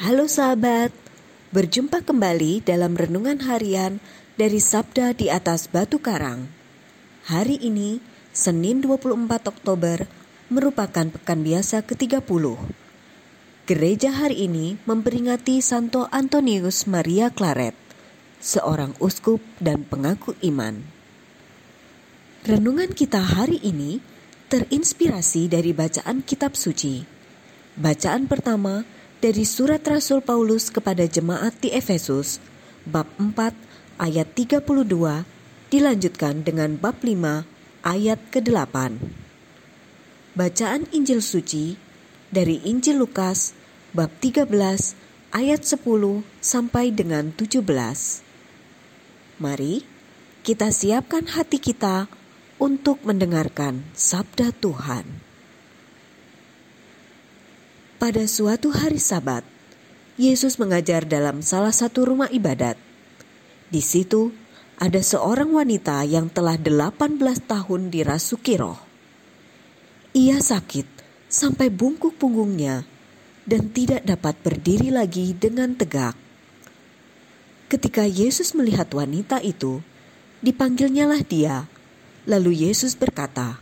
Halo sahabat, berjumpa kembali dalam renungan harian dari Sabda di atas Batu Karang. Hari ini, Senin 24 Oktober, merupakan pekan biasa ke-30. Gereja hari ini memperingati Santo Antonius Maria Claret, seorang uskup dan pengaku iman. Renungan kita hari ini terinspirasi dari bacaan kitab suci. Bacaan pertama dari surat Rasul Paulus kepada jemaat di Efesus, bab 4 ayat 32, dilanjutkan dengan bab 5 ayat ke-8. Bacaan Injil suci dari Injil Lukas bab 13 ayat 10 sampai dengan 17. Mari kita siapkan hati kita untuk mendengarkan sabda Tuhan. Pada suatu hari Sabat, Yesus mengajar dalam salah satu rumah ibadat. Di situ ada seorang wanita yang telah 18 tahun dirasuki roh. Ia sakit sampai bungkuk punggungnya dan tidak dapat berdiri lagi dengan tegak. Ketika Yesus melihat wanita itu, dipanggilnyalah dia. Lalu Yesus berkata,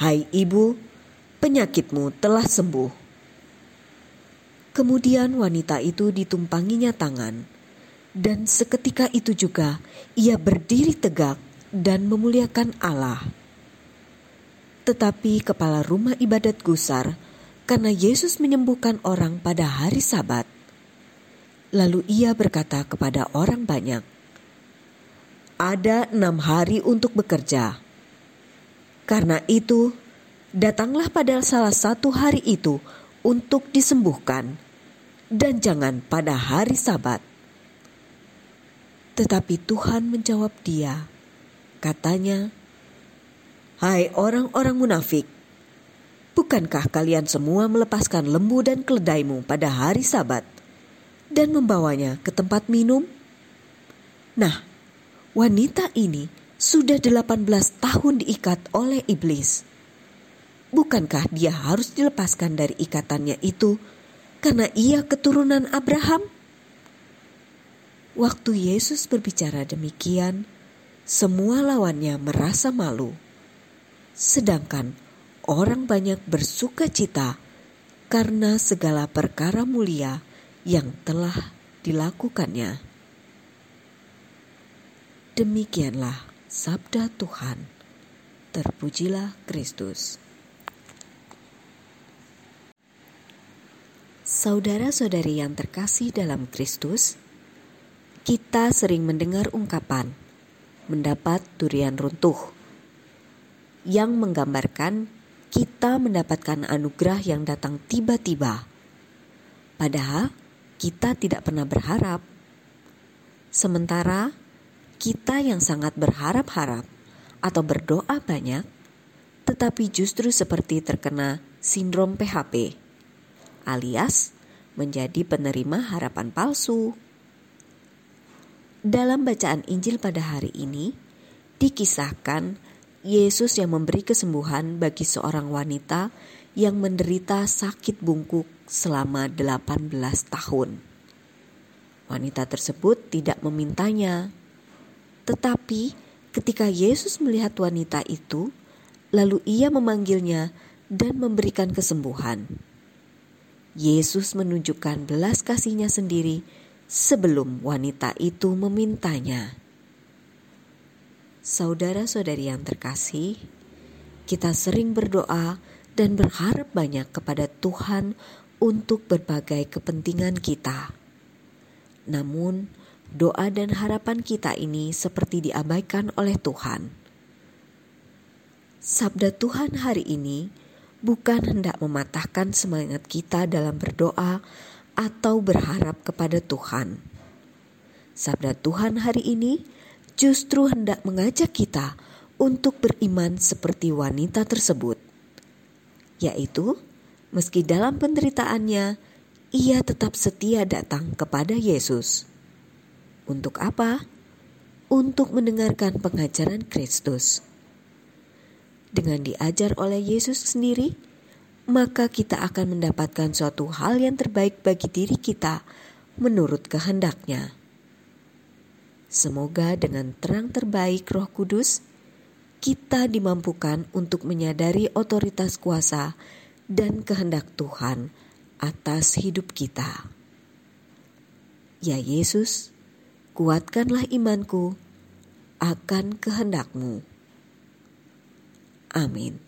"Hai ibu, penyakitmu telah sembuh." Kemudian wanita itu ditumpanginya tangan, dan seketika itu juga ia berdiri tegak dan memuliakan Allah. Tetapi kepala rumah ibadat gusar karena Yesus menyembuhkan orang pada hari Sabat. Lalu ia berkata kepada orang banyak, "Ada enam hari untuk bekerja. Karena itu, datanglah pada salah satu hari itu untuk disembuhkan." Dan jangan pada hari Sabat. Tetapi Tuhan menjawab dia, katanya, "Hai orang-orang munafik, bukankah kalian semua melepaskan lembu dan keledaimu pada hari Sabat dan membawanya ke tempat minum?" Nah, wanita ini sudah 18 tahun diikat oleh iblis. Bukankah dia harus dilepaskan dari ikatannya itu karena ia keturunan Abraham? Waktu Yesus berbicara demikian, semua lawannya merasa malu. Sedangkan orang banyak bersuka cita karena segala perkara mulia yang telah dilakukannya. Demikianlah sabda Tuhan. Terpujilah Kristus. Saudara-saudari yang terkasih dalam Kristus, kita sering mendengar ungkapan mendapat durian runtuh yang menggambarkan kita mendapatkan anugerah yang datang tiba-tiba. Padahal kita tidak pernah berharap. Sementara kita yang sangat berharap-harap atau berdoa banyak, tetapi justru seperti terkena sindrom PHP alias menjadi penerima harapan palsu. Dalam bacaan Injil pada hari ini, dikisahkan Yesus yang memberi kesembuhan bagi seorang wanita yang menderita sakit bungkuk selama 18 tahun. Wanita tersebut tidak memintanya, tetapi ketika Yesus melihat wanita itu, lalu ia memanggilnya dan memberikan kesembuhan. Yesus menunjukkan belas kasihnya sendiri sebelum wanita itu memintanya. Saudara-saudari yang terkasih, kita sering berdoa dan berharap banyak kepada Tuhan untuk berbagai kepentingan kita. Namun, doa dan harapan kita ini seperti diabaikan oleh Tuhan. Sabda Tuhan hari ini bukan hendak mematahkan semangat kita dalam berdoa atau berharap kepada Tuhan. Sabda Tuhan hari ini justru hendak mengajak kita untuk beriman seperti wanita tersebut, yaitu meski dalam penderitaannya ia tetap setia datang kepada Yesus. Untuk apa? Untuk mendengarkan pengajaran Kristus dengan diajar oleh Yesus sendiri, maka kita akan mendapatkan suatu hal yang terbaik bagi diri kita menurut kehendaknya. Semoga dengan terang terbaik Roh Kudus, kita dimampukan untuk menyadari otoritas kuasa dan kehendak Tuhan atas hidup kita. Ya Yesus, kuatkanlah imanku akan kehendakmu. Amén.